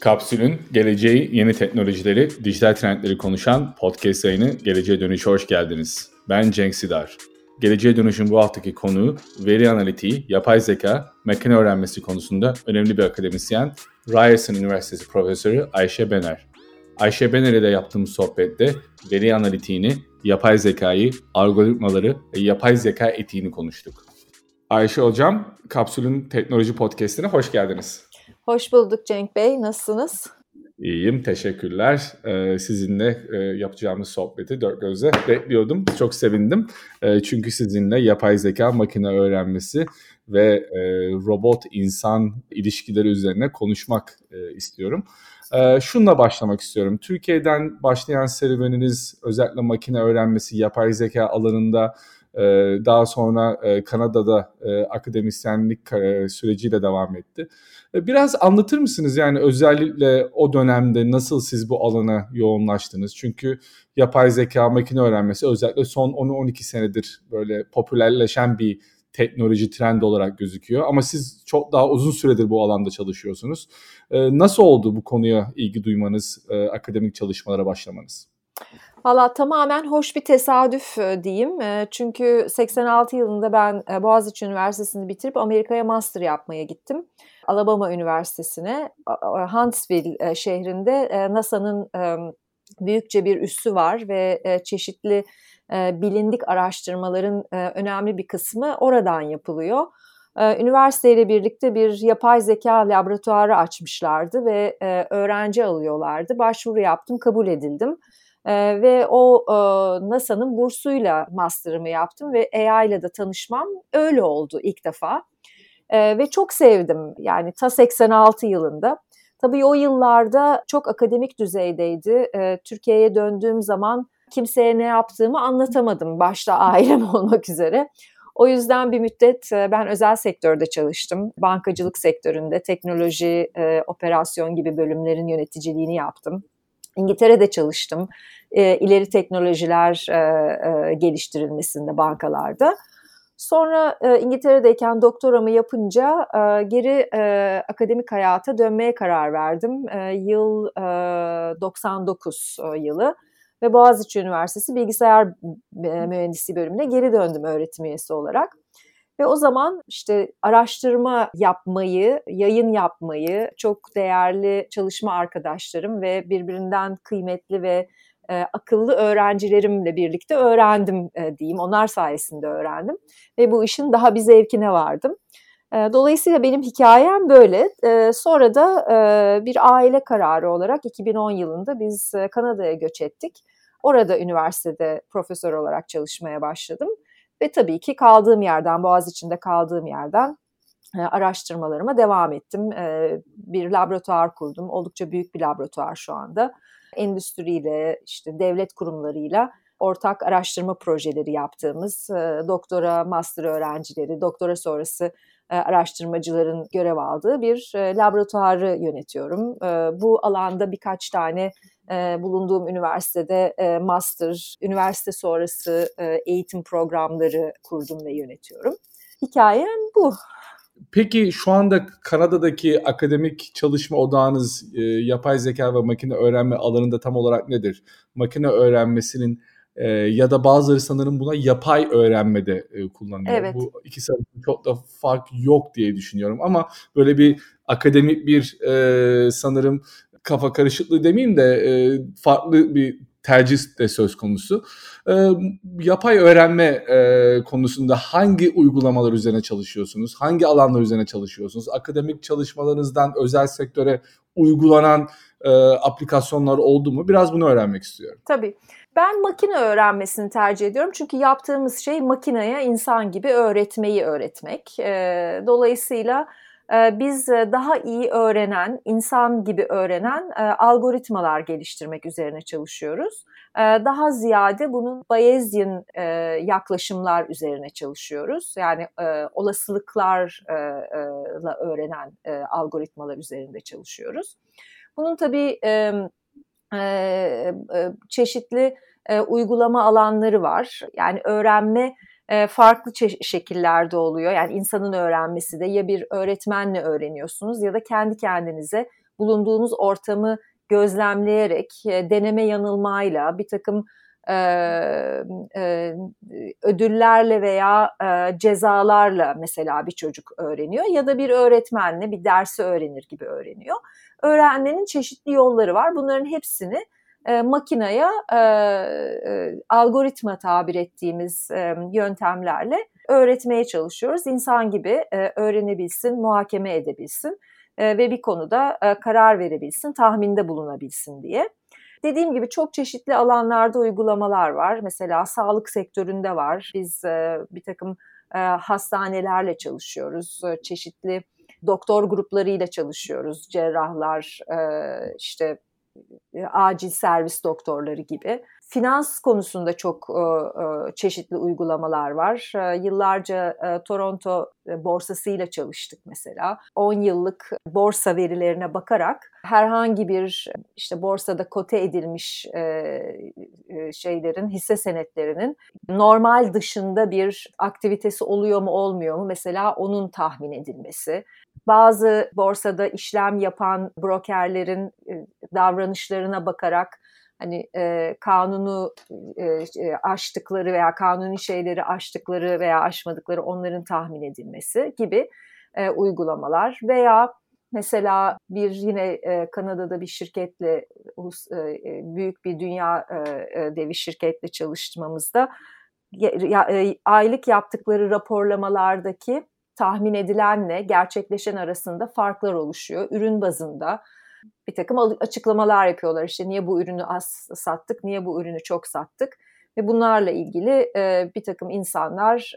Kapsül'ün geleceği, yeni teknolojileri, dijital trendleri konuşan podcast yayını Geleceğe Dönüş'e hoş geldiniz. Ben Cenk Sidar. Geleceğe Dönüş'ün bu haftaki konuğu veri analitiği, yapay zeka, makine öğrenmesi konusunda önemli bir akademisyen, Ryerson Üniversitesi Profesörü Ayşe Bener. Ayşe Bener ile yaptığımız sohbette veri analitiğini, yapay zekayı, algoritmaları ve yapay zeka etiğini konuştuk. Ayşe Hocam, Kapsül'ün teknoloji podcastine hoş geldiniz. Hoş bulduk Cenk Bey. Nasılsınız? İyiyim, teşekkürler. Ee, sizinle e, yapacağımız sohbeti dört gözle bekliyordum. Çok sevindim. E, çünkü sizinle yapay zeka, makine öğrenmesi ve e, robot-insan ilişkileri üzerine konuşmak e, istiyorum. E, başlamak istiyorum. Türkiye'den başlayan serüveniniz özellikle makine öğrenmesi, yapay zeka alanında daha sonra e, Kanada'da e, akademisyenlik e, süreciyle devam etti. Biraz anlatır mısınız yani özellikle o dönemde nasıl siz bu alana yoğunlaştınız? Çünkü yapay zeka, makine öğrenmesi özellikle son 10-12 senedir böyle popülerleşen bir teknoloji trend olarak gözüküyor. Ama siz çok daha uzun süredir bu alanda çalışıyorsunuz. Nasıl oldu bu konuya ilgi duymanız, akademik çalışmalara başlamanız? Valla tamamen hoş bir tesadüf diyeyim. Çünkü 86 yılında ben Boğaziçi Üniversitesi'ni bitirip Amerika'ya master yapmaya gittim. Alabama Üniversitesi'ne Huntsville şehrinde NASA'nın büyükçe bir üssü var ve çeşitli bilindik araştırmaların önemli bir kısmı oradan yapılıyor. Üniversiteyle birlikte bir yapay zeka laboratuvarı açmışlardı ve öğrenci alıyorlardı. Başvuru yaptım, kabul edildim. E, ve o e, NASA'nın bursuyla master'ımı yaptım ve AI ile de tanışmam öyle oldu ilk defa. E, ve çok sevdim yani ta 86 yılında. Tabii o yıllarda çok akademik düzeydeydi. E, Türkiye'ye döndüğüm zaman kimseye ne yaptığımı anlatamadım başta ailem olmak üzere. O yüzden bir müddet ben özel sektörde çalıştım. Bankacılık sektöründe teknoloji, operasyon gibi bölümlerin yöneticiliğini yaptım. İngiltere'de çalıştım. E, ileri teknolojiler e, e, geliştirilmesinde bankalarda. Sonra e, İngiltere'deyken doktoramı yapınca e, geri e, akademik hayata dönmeye karar verdim. E, yıl e, 99 e, yılı ve Boğaziçi Üniversitesi Bilgisayar Mühendisliği bölümüne geri döndüm öğretim üyesi olarak. Ve o zaman işte araştırma yapmayı, yayın yapmayı çok değerli çalışma arkadaşlarım ve birbirinden kıymetli ve e, akıllı öğrencilerimle birlikte öğrendim e, diyeyim. Onlar sayesinde öğrendim ve bu işin daha bir zevkine vardım. E, dolayısıyla benim hikayem böyle. E, sonra da e, bir aile kararı olarak 2010 yılında biz e, Kanada'ya göç ettik. Orada üniversitede profesör olarak çalışmaya başladım. Ve tabii ki kaldığım yerden, Boğaz içinde kaldığım yerden e, araştırmalarıma devam ettim. E, bir laboratuvar kurdum. Oldukça büyük bir laboratuvar şu anda. Endüstriyle, işte devlet kurumlarıyla ortak araştırma projeleri yaptığımız e, doktora, master öğrencileri, doktora sonrası araştırmacıların görev aldığı bir laboratuvarı yönetiyorum. Bu alanda birkaç tane bulunduğum üniversitede master, üniversite sonrası eğitim programları kurdum ve yönetiyorum. Hikayem bu. Peki şu anda Kanada'daki akademik çalışma odağınız e, yapay zeka ve makine öğrenme alanında tam olarak nedir? Makine öğrenmesinin e, ya da bazıları sanırım buna yapay öğrenmede e, kullanıyor. Evet. Bu ikisi arasında çok da fark yok diye düşünüyorum ama böyle bir akademik bir e, sanırım kafa karışıklığı demeyeyim de e, farklı bir tercih de söz konusu. E, yapay öğrenme e, konusunda hangi uygulamalar üzerine çalışıyorsunuz? Hangi alanlar üzerine çalışıyorsunuz? Akademik çalışmalarınızdan özel sektöre uygulanan e, aplikasyonlar oldu mu? Biraz bunu öğrenmek istiyorum. Tabii. Ben makine öğrenmesini tercih ediyorum çünkü yaptığımız şey makineye insan gibi öğretmeyi öğretmek. E, dolayısıyla biz daha iyi öğrenen, insan gibi öğrenen e, algoritmalar geliştirmek üzerine çalışıyoruz. E, daha ziyade bunun Bayesian e, yaklaşımlar üzerine çalışıyoruz. Yani e, olasılıklarla öğrenen e, algoritmalar üzerinde çalışıyoruz. Bunun tabii e, e, çeşitli e, uygulama alanları var. Yani öğrenme e, farklı şekillerde oluyor. Yani insanın öğrenmesi de ya bir öğretmenle öğreniyorsunuz ya da kendi kendinize bulunduğunuz ortamı gözlemleyerek, deneme yanılmayla bir takım e, e, ödüllerle veya e, cezalarla mesela bir çocuk öğreniyor ya da bir öğretmenle bir dersi öğrenir gibi öğreniyor. Öğrenmenin çeşitli yolları var. Bunların hepsini e, makineye e, e, algoritma tabir ettiğimiz e, yöntemlerle öğretmeye çalışıyoruz. İnsan gibi e, öğrenebilsin, muhakeme edebilsin e, ve bir konuda e, karar verebilsin, tahminde bulunabilsin diye. Dediğim gibi çok çeşitli alanlarda uygulamalar var. Mesela sağlık sektöründe var. Biz e, bir takım e, hastanelerle çalışıyoruz. E, çeşitli doktor gruplarıyla çalışıyoruz. Cerrahlar, e, işte acil servis doktorları gibi. Finans konusunda çok e, e, çeşitli uygulamalar var. Yıllarca Toronto borsasıyla çalıştık mesela. 10 yıllık borsa verilerine bakarak herhangi bir işte borsada kote edilmiş şeylerin, hisse senetlerinin normal dışında bir aktivitesi oluyor mu olmuyor mu mesela onun tahmin edilmesi bazı borsada işlem yapan brokerlerin e, davranışlarına bakarak hani e, kanunu e, e, aştıkları veya kanuni şeyleri aştıkları veya aşmadıkları onların tahmin edilmesi gibi e, uygulamalar. Veya mesela bir yine e, Kanada'da bir şirketle e, e, büyük bir dünya e, devi şirketle çalıştığımızda ya, e, aylık yaptıkları raporlamalardaki tahmin edilenle gerçekleşen arasında farklar oluşuyor. Ürün bazında bir takım açıklamalar yapıyorlar. İşte niye bu ürünü az sattık, niye bu ürünü çok sattık ve bunlarla ilgili e, bir takım insanlar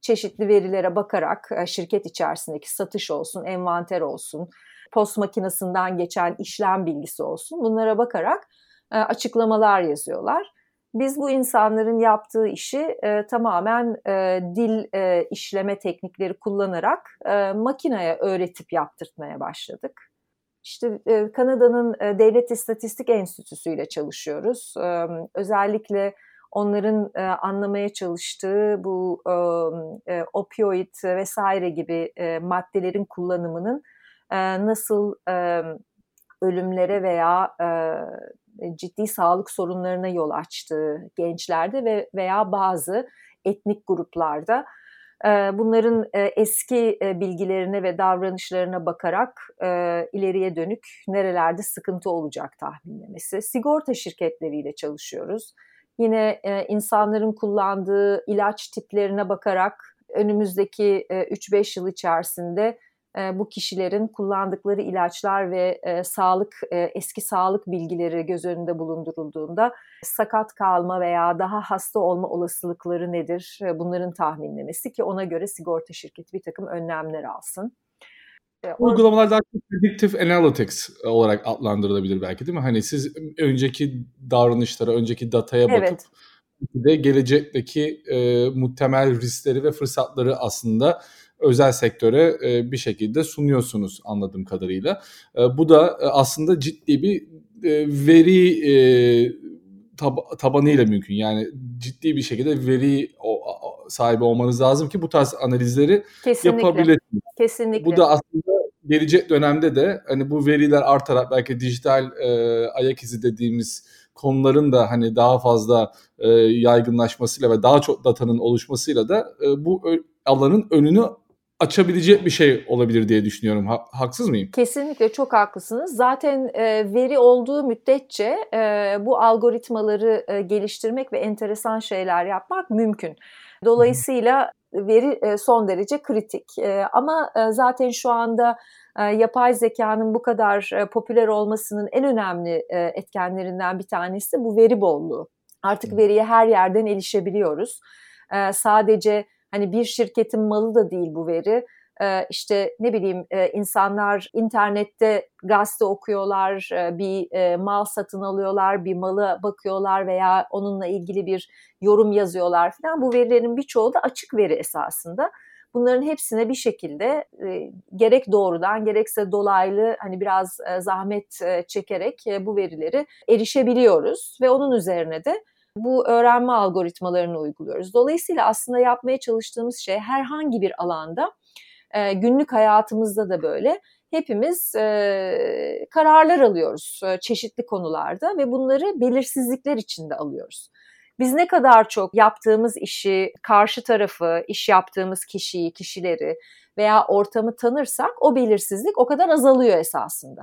çeşitli verilere bakarak e, şirket içerisindeki satış olsun, envanter olsun, post makinesinden geçen işlem bilgisi olsun bunlara bakarak e, açıklamalar yazıyorlar. Biz bu insanların yaptığı işi e, tamamen e, dil e, işleme teknikleri kullanarak e, makineye öğretip yaptırtmaya başladık. İşte e, Kanada'nın e, Devlet İstatistik Enstitüsü ile çalışıyoruz. E, özellikle onların e, anlamaya çalıştığı bu e, e, opioid vesaire gibi e, maddelerin kullanımının e, nasıl e, ölümlere veya e, ciddi sağlık sorunlarına yol açtığı gençlerde ve veya bazı etnik gruplarda e, bunların e, eski bilgilerine ve davranışlarına bakarak ileriye dönük nerelerde sıkıntı olacak tahminlemesi. Sigorta şirketleriyle çalışıyoruz. Yine insanların kullandığı ilaç tiplerine bakarak önümüzdeki 3-5 yıl içerisinde e, bu kişilerin kullandıkları ilaçlar ve e, sağlık e, eski sağlık bilgileri göz önünde bulundurulduğunda sakat kalma veya daha hasta olma olasılıkları nedir? E, bunların tahminlemesi ki ona göre sigorta şirketi bir takım önlemler alsın. E, Uygulamalar daha çok predictive analytics olarak adlandırılabilir belki değil mi? Hani siz önceki davranışlara, önceki dataya bakıp evet. de gelecekteki e, muhtemel riskleri ve fırsatları aslında özel sektöre e, bir şekilde sunuyorsunuz anladığım kadarıyla. E, bu da e, aslında ciddi bir veri tab- tabanıyla mümkün. Yani ciddi bir şekilde veri sahibi olmanız lazım ki bu tarz analizleri Kesinlikle. yapabilirsiniz. Kesinlikle. Bu da aslında gelecek dönemde de hani bu veriler artarak belki dijital e, ayak izi dediğimiz konuların da hani daha fazla e, yaygınlaşmasıyla ve daha çok datanın oluşmasıyla da e, bu alanın önünü açabilecek bir şey olabilir diye düşünüyorum. Ha, haksız mıyım? Kesinlikle çok haklısınız. Zaten e, veri olduğu müddetçe e, bu algoritmaları e, geliştirmek ve enteresan şeyler yapmak mümkün. Dolayısıyla veri e, son derece kritik. E, ama e, zaten şu anda e, yapay zekanın bu kadar e, popüler olmasının en önemli e, etkenlerinden bir tanesi bu veri bolluğu. Artık veriye her yerden erişebiliyoruz. Sadece Hani bir şirketin malı da değil bu veri. Ee, işte ne bileyim e, insanlar internette gazete okuyorlar, e, bir e, mal satın alıyorlar, bir malı bakıyorlar veya onunla ilgili bir yorum yazıyorlar falan. Bu verilerin birçoğu da açık veri esasında. Bunların hepsine bir şekilde gerek doğrudan gerekse dolaylı hani biraz zahmet çekerek bu verileri erişebiliyoruz ve onun üzerine de bu öğrenme algoritmalarını uyguluyoruz. Dolayısıyla aslında yapmaya çalıştığımız şey herhangi bir alanda günlük hayatımızda da böyle hepimiz e, kararlar alıyoruz e, çeşitli konularda ve bunları belirsizlikler içinde alıyoruz. Biz ne kadar çok yaptığımız işi, karşı tarafı, iş yaptığımız kişiyi, kişileri veya ortamı tanırsak o belirsizlik o kadar azalıyor esasında.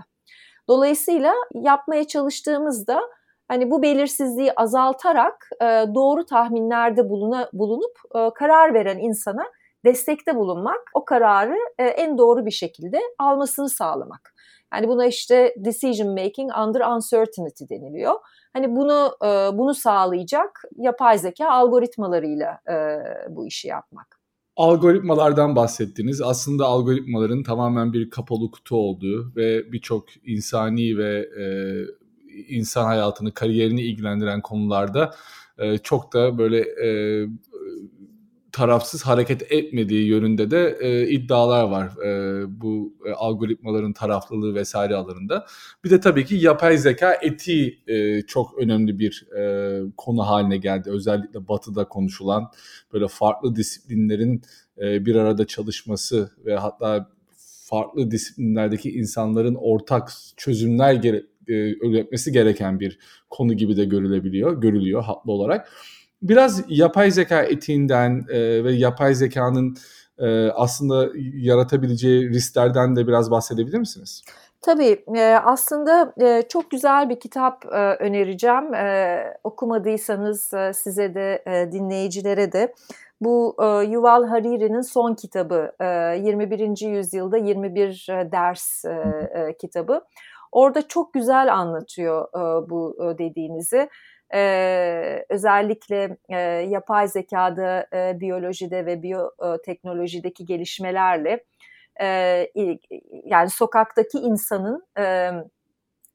Dolayısıyla yapmaya çalıştığımızda hani bu belirsizliği azaltarak e, doğru tahminlerde buluna, bulunup e, karar veren insana destekte bulunmak, o kararı e, en doğru bir şekilde almasını sağlamak. Yani buna işte decision making under uncertainty deniliyor. Hani bunu e, bunu sağlayacak yapay zeka algoritmalarıyla e, bu işi yapmak. Algoritmalardan bahsettiniz. Aslında algoritmaların tamamen bir kapalı kutu olduğu ve birçok insani ve e, insan hayatını, kariyerini ilgilendiren konularda e, çok da böyle e, tarafsız hareket etmediği yönünde de e, iddialar var e, bu e, algoritmaların taraflılığı vesaire alanında. Bir de tabii ki yapay zeka etiği e, çok önemli bir e, konu haline geldi. Özellikle batıda konuşulan böyle farklı disiplinlerin e, bir arada çalışması ve hatta farklı disiplinlerdeki insanların ortak çözümler gere- üretmesi gereken bir konu gibi de görülebiliyor, görülüyor haklı olarak. Biraz yapay zeka etiğinden e, ve yapay zekanın e, aslında yaratabileceği risklerden de biraz bahsedebilir misiniz? Tabii aslında çok güzel bir kitap önereceğim. Okumadıysanız size de dinleyicilere de. Bu Yuval Hariri'nin son kitabı 21. yüzyılda 21 ders kitabı. Orada çok güzel anlatıyor bu dediğinizi. Ee, özellikle e, yapay zekada, e, biyolojide ve biyoteknolojideki gelişmelerle e, yani sokaktaki insanın e,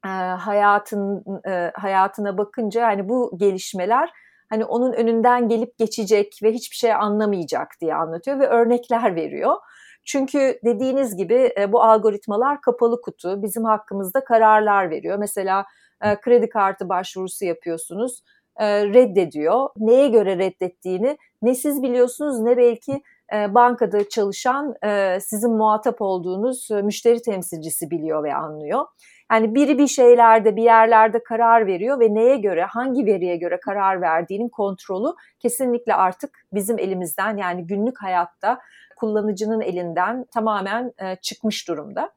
e, hayatın e, hayatına bakınca yani bu gelişmeler hani onun önünden gelip geçecek ve hiçbir şey anlamayacak diye anlatıyor ve örnekler veriyor. Çünkü dediğiniz gibi e, bu algoritmalar kapalı kutu, bizim hakkımızda kararlar veriyor. Mesela e, kredi kartı başvurusu yapıyorsunuz, e, reddediyor. Neye göre reddettiğini ne siz biliyorsunuz ne belki bankada çalışan sizin muhatap olduğunuz müşteri temsilcisi biliyor ve anlıyor. Yani biri bir şeylerde bir yerlerde karar veriyor ve neye göre hangi veriye göre karar verdiğinin kontrolü kesinlikle artık bizim elimizden yani günlük hayatta kullanıcının elinden tamamen e, çıkmış durumda.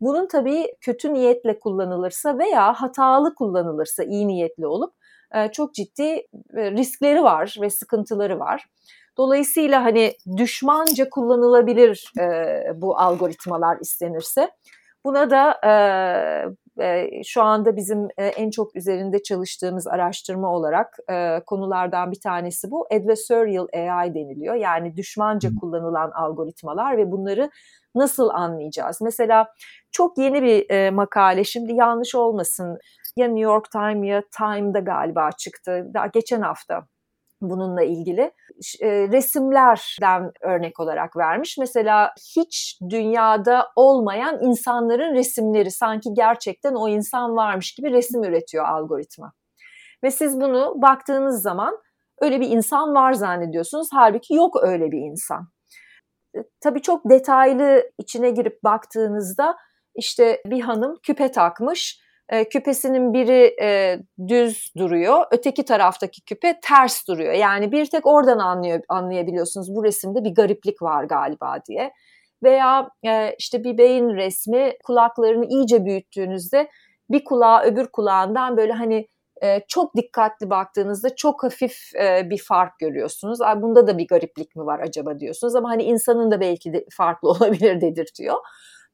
Bunun tabii kötü niyetle kullanılırsa veya hatalı kullanılırsa iyi niyetli olup e, çok ciddi e, riskleri var ve sıkıntıları var. Dolayısıyla hani düşmanca kullanılabilir bu algoritmalar istenirse. Buna da şu anda bizim e, en çok üzerinde çalıştığımız araştırma olarak e, konulardan bir tanesi bu. Adversarial AI deniliyor. Yani düşmanca kullanılan algoritmalar ve bunları nasıl anlayacağız? Mesela çok yeni bir e, makale, şimdi yanlış olmasın ya New York Times ya Time'da galiba çıktı. Daha geçen hafta bununla ilgili e, resimlerden örnek olarak vermiş. Mesela hiç dünyada olmayan insanların resimleri sanki gerçekten o insan varmış gibi resim üretiyor algoritma. Ve siz bunu baktığınız zaman öyle bir insan var zannediyorsunuz. Halbuki yok öyle bir insan. E, tabii çok detaylı içine girip baktığınızda işte bir hanım küpe takmış e, küpesinin biri e, düz duruyor, öteki taraftaki küpe ters duruyor. Yani bir tek oradan anlıyor, anlayabiliyorsunuz bu resimde bir gariplik var galiba diye. Veya e, işte bir beyin resmi kulaklarını iyice büyüttüğünüzde bir kulağı öbür kulağından böyle hani e, çok dikkatli baktığınızda çok hafif e, bir fark görüyorsunuz. Ay, bunda da bir gariplik mi var acaba diyorsunuz ama hani insanın da belki de farklı olabilir dedirtiyor.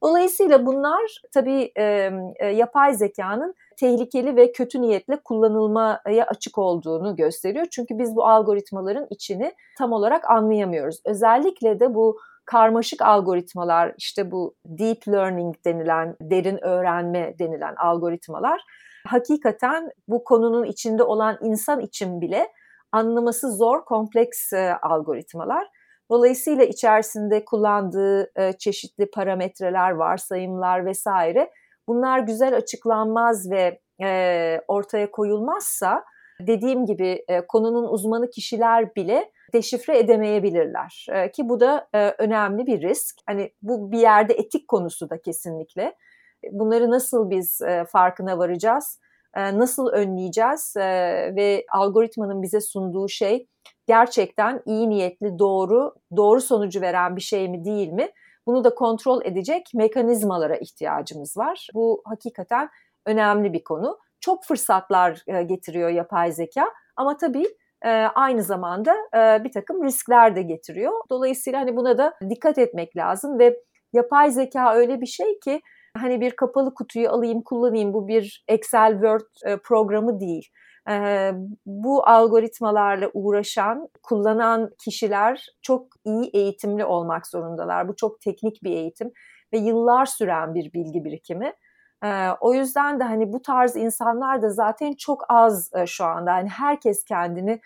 Dolayısıyla bunlar tabii e, yapay zekanın tehlikeli ve kötü niyetle kullanılmaya açık olduğunu gösteriyor. Çünkü biz bu algoritmaların içini tam olarak anlayamıyoruz. Özellikle de bu karmaşık algoritmalar, işte bu deep learning denilen, derin öğrenme denilen algoritmalar hakikaten bu konunun içinde olan insan için bile anlaması zor, kompleks e, algoritmalar. Dolayısıyla içerisinde kullandığı e, çeşitli parametreler, varsayımlar vesaire bunlar güzel açıklanmaz ve e, ortaya koyulmazsa dediğim gibi e, konunun uzmanı kişiler bile deşifre edemeyebilirler. E, ki bu da e, önemli bir risk. Hani bu bir yerde etik konusu da kesinlikle. Bunları nasıl biz e, farkına varacağız? Nasıl önleyeceğiz? Ve algoritmanın bize sunduğu şey gerçekten iyi niyetli, doğru, doğru sonucu veren bir şey mi değil mi? Bunu da kontrol edecek mekanizmalara ihtiyacımız var. Bu hakikaten önemli bir konu. Çok fırsatlar getiriyor yapay zeka ama tabii aynı zamanda bir takım riskler de getiriyor. Dolayısıyla hani buna da dikkat etmek lazım ve yapay zeka öyle bir şey ki hani bir kapalı kutuyu alayım kullanayım bu bir Excel Word programı değil bu algoritmalarla uğraşan, kullanan kişiler çok iyi eğitimli olmak zorundalar. Bu çok teknik bir eğitim ve yıllar süren bir bilgi birikimi. O yüzden de hani bu tarz insanlar da zaten çok az şu anda. Hani herkes kendini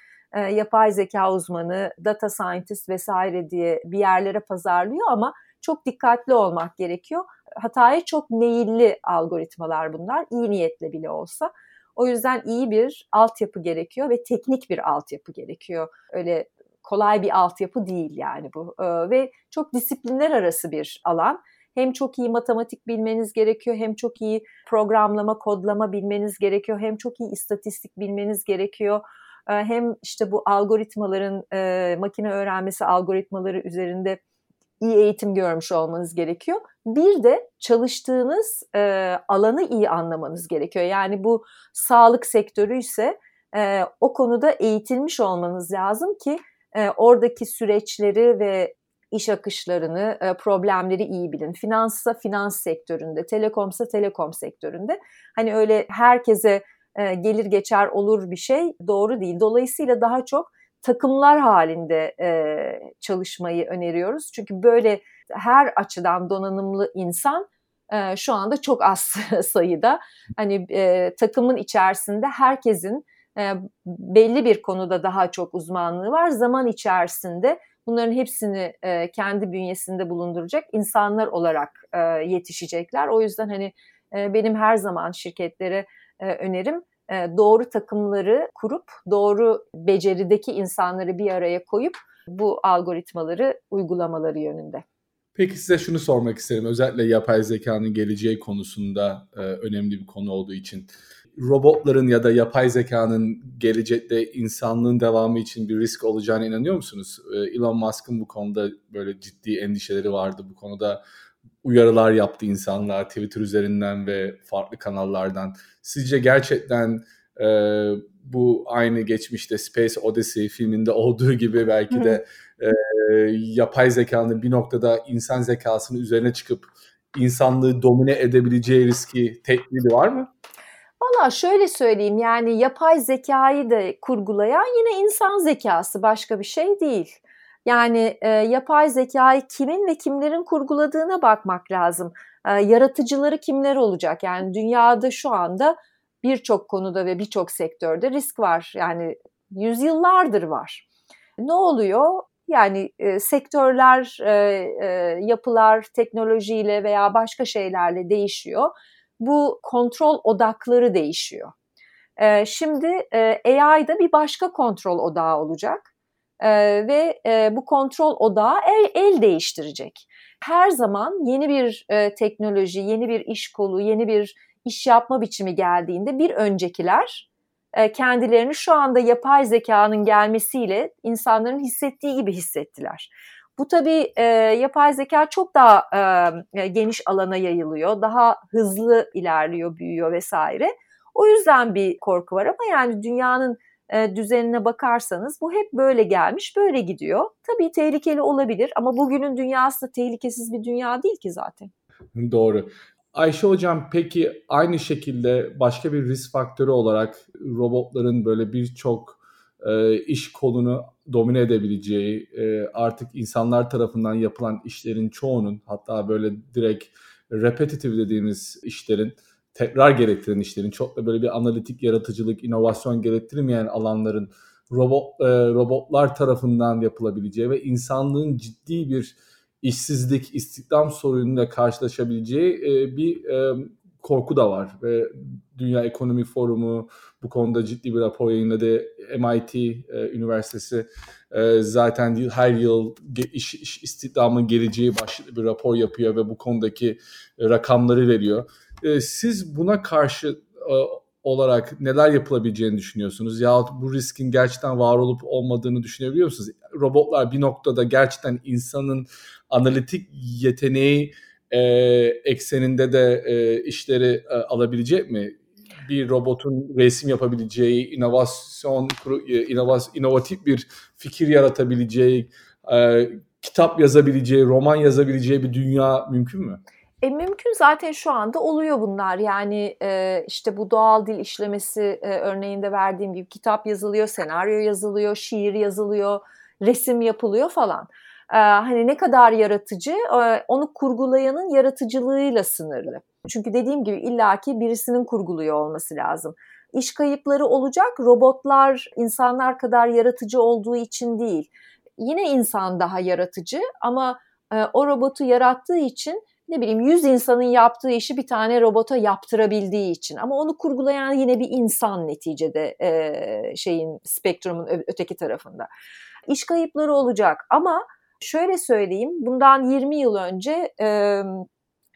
yapay zeka uzmanı, data scientist vesaire diye bir yerlere pazarlıyor ama çok dikkatli olmak gerekiyor. Hataya çok meyilli algoritmalar bunlar, iyi niyetle bile olsa. O yüzden iyi bir altyapı gerekiyor ve teknik bir altyapı gerekiyor. Öyle kolay bir altyapı değil yani bu. Ee, ve çok disiplinler arası bir alan. Hem çok iyi matematik bilmeniz gerekiyor, hem çok iyi programlama, kodlama bilmeniz gerekiyor, hem çok iyi istatistik bilmeniz gerekiyor. Ee, hem işte bu algoritmaların, e, makine öğrenmesi algoritmaları üzerinde iyi eğitim görmüş olmanız gerekiyor. Bir de çalıştığınız e, alanı iyi anlamanız gerekiyor. Yani bu sağlık sektörü ise e, o konuda eğitilmiş olmanız lazım ki e, oradaki süreçleri ve iş akışlarını, e, problemleri iyi bilin. Finanssa finans sektöründe, telekomsa telekom sektöründe. Hani öyle herkese e, gelir geçer olur bir şey doğru değil. Dolayısıyla daha çok takımlar halinde e, çalışmayı öneriyoruz. Çünkü böyle her açıdan donanımlı insan e, şu anda çok az sayıda. Hani e, takımın içerisinde herkesin e, belli bir konuda daha çok uzmanlığı var. Zaman içerisinde bunların hepsini e, kendi bünyesinde bulunduracak insanlar olarak e, yetişecekler. O yüzden hani e, benim her zaman şirketlere e, önerim doğru takımları kurup doğru becerideki insanları bir araya koyup bu algoritmaları uygulamaları yönünde. Peki size şunu sormak isterim. Özellikle yapay zekanın geleceği konusunda e, önemli bir konu olduğu için. Robotların ya da yapay zekanın gelecekte insanlığın devamı için bir risk olacağına inanıyor musunuz? E, Elon Musk'ın bu konuda böyle ciddi endişeleri vardı. Bu konuda uyarılar yaptı insanlar Twitter üzerinden ve farklı kanallardan. Sizce gerçekten e, bu aynı geçmişte Space Odyssey filminde olduğu gibi belki de e, yapay zekanın bir noktada insan zekasının üzerine çıkıp insanlığı domine edebileceği riski tehdidi var mı? Valla şöyle söyleyeyim yani yapay zekayı da kurgulayan yine insan zekası başka bir şey değil. Yani e, yapay zekayı kimin ve kimlerin kurguladığına bakmak lazım. E, yaratıcıları kimler olacak? Yani dünyada şu anda birçok konuda ve birçok sektörde risk var. Yani yüzyıllardır var. Ne oluyor? Yani e, sektörler, e, e, yapılar teknolojiyle veya başka şeylerle değişiyor. Bu kontrol odakları değişiyor. E, şimdi e, AI'da bir başka kontrol odağı olacak e, ve e, bu kontrol odağı el, el değiştirecek. Her zaman yeni bir e, teknoloji, yeni bir iş kolu, yeni bir iş yapma biçimi geldiğinde bir öncekiler e, kendilerini şu anda yapay zekanın gelmesiyle insanların hissettiği gibi hissettiler. Bu tabii e, yapay zeka çok daha e, geniş alana yayılıyor, daha hızlı ilerliyor, büyüyor vesaire. O yüzden bir korku var ama yani dünyanın e, düzenine bakarsanız bu hep böyle gelmiş, böyle gidiyor. Tabii tehlikeli olabilir ama bugünün dünyası da tehlikesiz bir dünya değil ki zaten. Doğru. Ayşe Hocam peki aynı şekilde başka bir risk faktörü olarak robotların böyle birçok e, iş kolunu domine edebileceği, e, artık insanlar tarafından yapılan işlerin çoğunun hatta böyle direkt repetitive dediğimiz işlerin tekrar gerektiren işlerin çok da böyle bir analitik yaratıcılık, inovasyon gerektirmeyen alanların robot e, robotlar tarafından yapılabileceği ve insanlığın ciddi bir işsizlik, istihdam sorunuyla karşılaşabileceği e, bir e, korku da var ve Dünya Ekonomi Forumu bu konuda ciddi bir rapor yayınladı. MIT e, Üniversitesi e, zaten her yıl iş, iş istihdamın geleceği başlıklı bir rapor yapıyor ve bu konudaki rakamları veriyor. E, siz buna karşı e, olarak neler yapılabileceğini düşünüyorsunuz? Yahut bu riskin gerçekten var olup olmadığını düşünebiliyor musunuz? Robotlar bir noktada gerçekten insanın analitik yeteneği e, ekseninde de e, işleri e, alabilecek mi? Bir robotun resim yapabileceği, inovasyon, e, inovas, inovatif bir fikir yaratabileceği, e, kitap yazabileceği, roman yazabileceği bir dünya mümkün mü? E, mümkün zaten şu anda oluyor bunlar. Yani e, işte bu doğal dil işlemesi e, örneğinde verdiğim gibi kitap yazılıyor, senaryo yazılıyor, şiir yazılıyor, resim yapılıyor falan. E, hani ne kadar yaratıcı, e, onu kurgulayanın yaratıcılığıyla sınırlı. Çünkü dediğim gibi illaki birisinin kurguluyor olması lazım. İş kayıpları olacak. Robotlar insanlar kadar yaratıcı olduğu için değil. Yine insan daha yaratıcı ama e, o robotu yarattığı için ne bileyim 100 insanın yaptığı işi bir tane robota yaptırabildiği için ama onu kurgulayan yine bir insan neticede e, şeyin spektrumun öteki tarafında. İş kayıpları olacak ama şöyle söyleyeyim bundan 20 yıl önce e,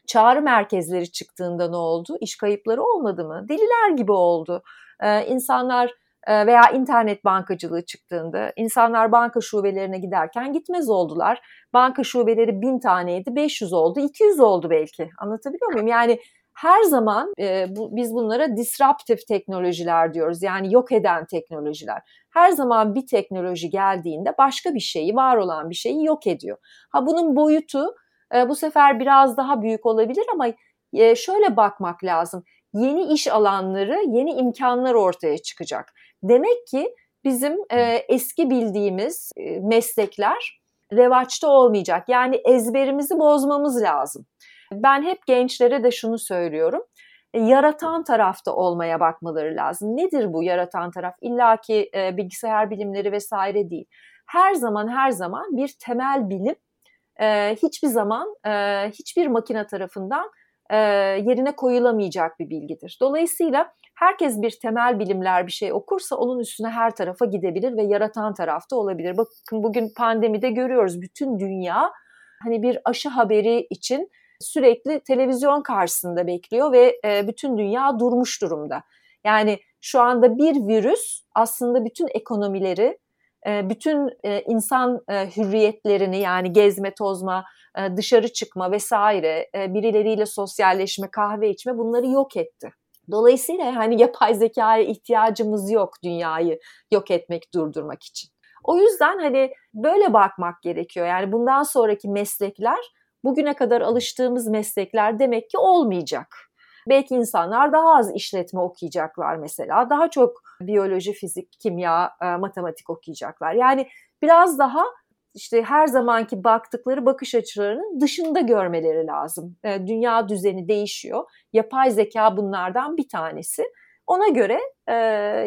çağrı merkezleri çıktığında ne oldu? İş kayıpları olmadı mı? Deliler gibi oldu. E, insanlar veya internet bankacılığı çıktığında insanlar banka şubelerine giderken gitmez oldular. Banka şubeleri bin taneydi, 500 oldu, 200 oldu belki. Anlatabiliyor muyum? Yani her zaman e, bu, biz bunlara disruptive teknolojiler diyoruz. Yani yok eden teknolojiler. Her zaman bir teknoloji geldiğinde başka bir şeyi, var olan bir şeyi yok ediyor. Ha bunun boyutu e, bu sefer biraz daha büyük olabilir ama e, şöyle bakmak lazım. Yeni iş alanları, yeni imkanlar ortaya çıkacak. Demek ki bizim e, eski bildiğimiz e, meslekler revaçta olmayacak. Yani ezberimizi bozmamız lazım. Ben hep gençlere de şunu söylüyorum. E, yaratan tarafta olmaya bakmaları lazım. Nedir bu yaratan taraf? İlla ki e, bilgisayar bilimleri vesaire değil. Her zaman her zaman bir temel bilim e, hiçbir zaman e, hiçbir makine tarafından e, yerine koyulamayacak bir bilgidir. Dolayısıyla herkes bir temel bilimler bir şey okursa onun üstüne her tarafa gidebilir ve yaratan tarafta olabilir. Bakın bugün pandemide görüyoruz bütün dünya hani bir aşı haberi için sürekli televizyon karşısında bekliyor ve e, bütün dünya durmuş durumda. Yani şu anda bir virüs aslında bütün ekonomileri, e, bütün e, insan hürriyetlerini yani gezme, tozma, dışarı çıkma vesaire, birileriyle sosyalleşme, kahve içme bunları yok etti. Dolayısıyla hani yapay zekaya ihtiyacımız yok dünyayı yok etmek, durdurmak için. O yüzden hani böyle bakmak gerekiyor. Yani bundan sonraki meslekler bugüne kadar alıştığımız meslekler demek ki olmayacak. Belki insanlar daha az işletme okuyacaklar mesela. Daha çok biyoloji, fizik, kimya, matematik okuyacaklar. Yani biraz daha işte her zamanki baktıkları bakış açılarının dışında görmeleri lazım. E, dünya düzeni değişiyor. Yapay zeka bunlardan bir tanesi. Ona göre e,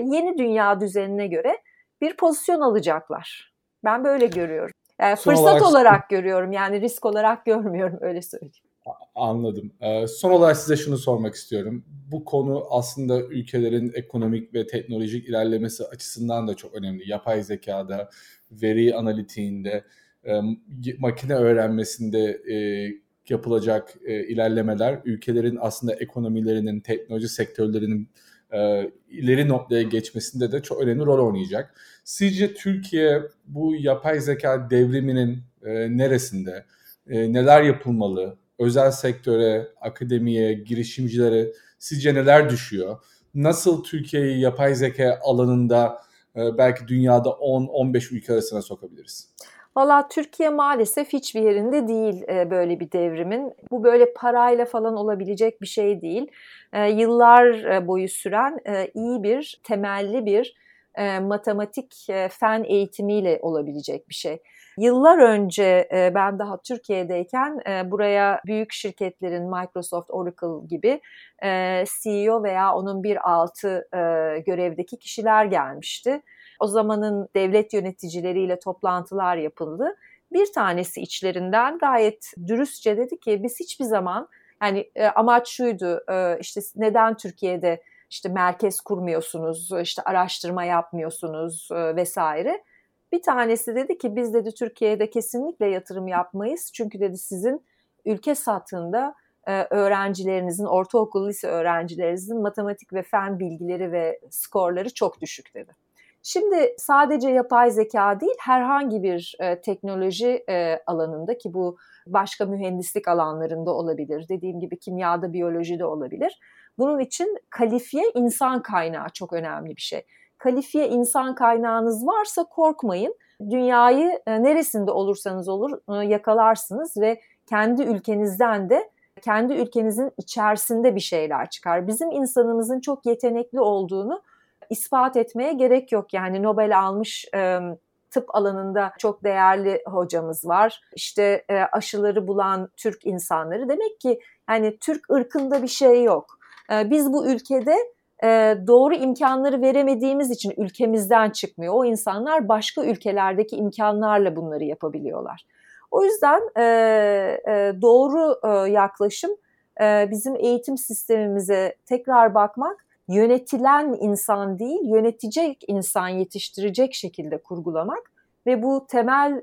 yeni dünya düzenine göre bir pozisyon alacaklar. Ben böyle görüyorum. Yani fırsat olarak, olarak görüyorum yani risk olarak görmüyorum öyle söyleyeyim. Anladım. Ee, son olarak size şunu sormak istiyorum. Bu konu aslında ülkelerin ekonomik ve teknolojik ilerlemesi açısından da çok önemli. Yapay zekada, veri analitiğinde, e, makine öğrenmesinde e, yapılacak e, ilerlemeler ülkelerin aslında ekonomilerinin, teknoloji sektörlerinin e, ileri noktaya geçmesinde de çok önemli rol oynayacak. Sizce Türkiye bu yapay zeka devriminin e, neresinde? E, neler yapılmalı? Özel sektöre, akademiye, girişimcilere sizce neler düşüyor? Nasıl Türkiye'yi yapay zeka alanında e, belki dünyada 10-15 ülke arasına sokabiliriz? Valla Türkiye maalesef hiçbir yerinde değil e, böyle bir devrimin. Bu böyle parayla falan olabilecek bir şey değil. E, yıllar boyu süren iyi bir, temelli bir matematik fen eğitimiyle olabilecek bir şey. Yıllar önce ben daha Türkiye'deyken buraya büyük şirketlerin Microsoft, Oracle gibi CEO veya onun bir altı görevdeki kişiler gelmişti. O zamanın devlet yöneticileriyle toplantılar yapıldı. Bir tanesi içlerinden gayet dürüstçe dedi ki biz hiçbir zaman yani amaç şuydu işte neden Türkiye'de işte merkez kurmuyorsunuz, işte araştırma yapmıyorsunuz vesaire. Bir tanesi dedi ki biz dedi Türkiye'de kesinlikle yatırım yapmayız. Çünkü dedi sizin ülke satında e, öğrencilerinizin, ortaokul lise öğrencilerinizin matematik ve fen bilgileri ve skorları çok düşük dedi. Şimdi sadece yapay zeka değil herhangi bir e, teknoloji e, alanında ki bu başka mühendislik alanlarında olabilir. Dediğim gibi kimyada, biyolojide olabilir. Bunun için kalifiye insan kaynağı çok önemli bir şey. Kalifiye insan kaynağınız varsa korkmayın. Dünyayı e, neresinde olursanız olur e, yakalarsınız ve kendi ülkenizden de kendi ülkenizin içerisinde bir şeyler çıkar. Bizim insanımızın çok yetenekli olduğunu ispat etmeye gerek yok. Yani Nobel almış e, tıp alanında çok değerli hocamız var. İşte aşıları bulan Türk insanları. Demek ki yani Türk ırkında bir şey yok. Biz bu ülkede doğru imkanları veremediğimiz için ülkemizden çıkmıyor. O insanlar başka ülkelerdeki imkanlarla bunları yapabiliyorlar. O yüzden doğru yaklaşım bizim eğitim sistemimize tekrar bakmak yönetilen insan değil, yönetecek insan yetiştirecek şekilde kurgulamak ve bu temel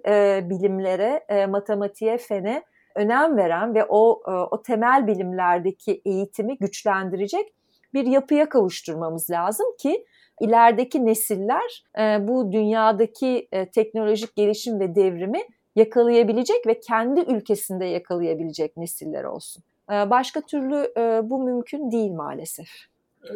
bilimlere, matematiğe, fene önem veren ve o o temel bilimlerdeki eğitimi güçlendirecek bir yapıya kavuşturmamız lazım ki ilerideki nesiller e, bu dünyadaki e, teknolojik gelişim ve devrimi yakalayabilecek ve kendi ülkesinde yakalayabilecek nesiller olsun. E, başka türlü bu mümkün değil maalesef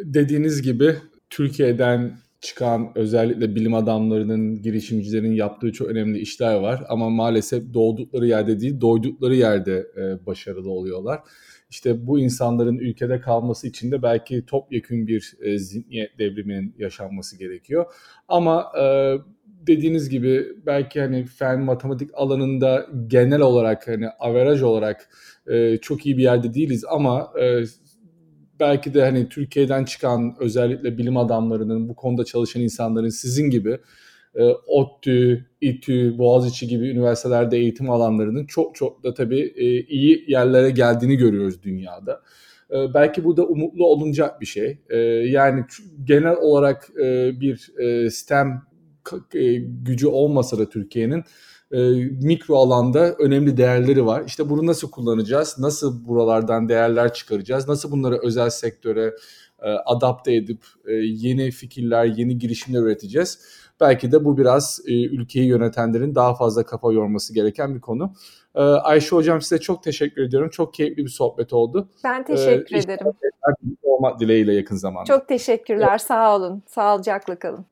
dediğiniz gibi Türkiye'den çıkan özellikle bilim adamlarının, girişimcilerin yaptığı çok önemli işler var. Ama maalesef doğdukları yerde değil, doydukları yerde başarılı oluyorlar. İşte bu insanların ülkede kalması için de belki topyekün bir e, zihniyet devriminin yaşanması gerekiyor. Ama e, dediğiniz gibi belki hani fen matematik alanında genel olarak hani averaj olarak e, çok iyi bir yerde değiliz ama e, belki de hani Türkiye'den çıkan özellikle bilim adamlarının bu konuda çalışan insanların sizin gibi e, ODTÜ, İTÜ, Boğaziçi gibi üniversitelerde eğitim alanlarının çok çok da tabii e, iyi yerlere geldiğini görüyoruz dünyada. E, belki bu da umutlu olunacak bir şey. E, yani genel olarak e, bir e, STEM e, gücü olmasa da Türkiye'nin e, mikro alanda önemli değerleri var. İşte bunu nasıl kullanacağız? Nasıl buralardan değerler çıkaracağız? Nasıl bunları özel sektöre e, adapte edip e, yeni fikirler, yeni girişimler üreteceğiz? Belki de bu biraz e, ülkeyi yönetenlerin daha fazla kafa yorması gereken bir konu. E, Ayşe Hocam size çok teşekkür ediyorum. Çok keyifli bir sohbet oldu. Ben teşekkür e, ederim. Olmak dileğiyle yakın zamanda. Çok teşekkürler. Evet. Sağ olun. Sağlıcakla kalın.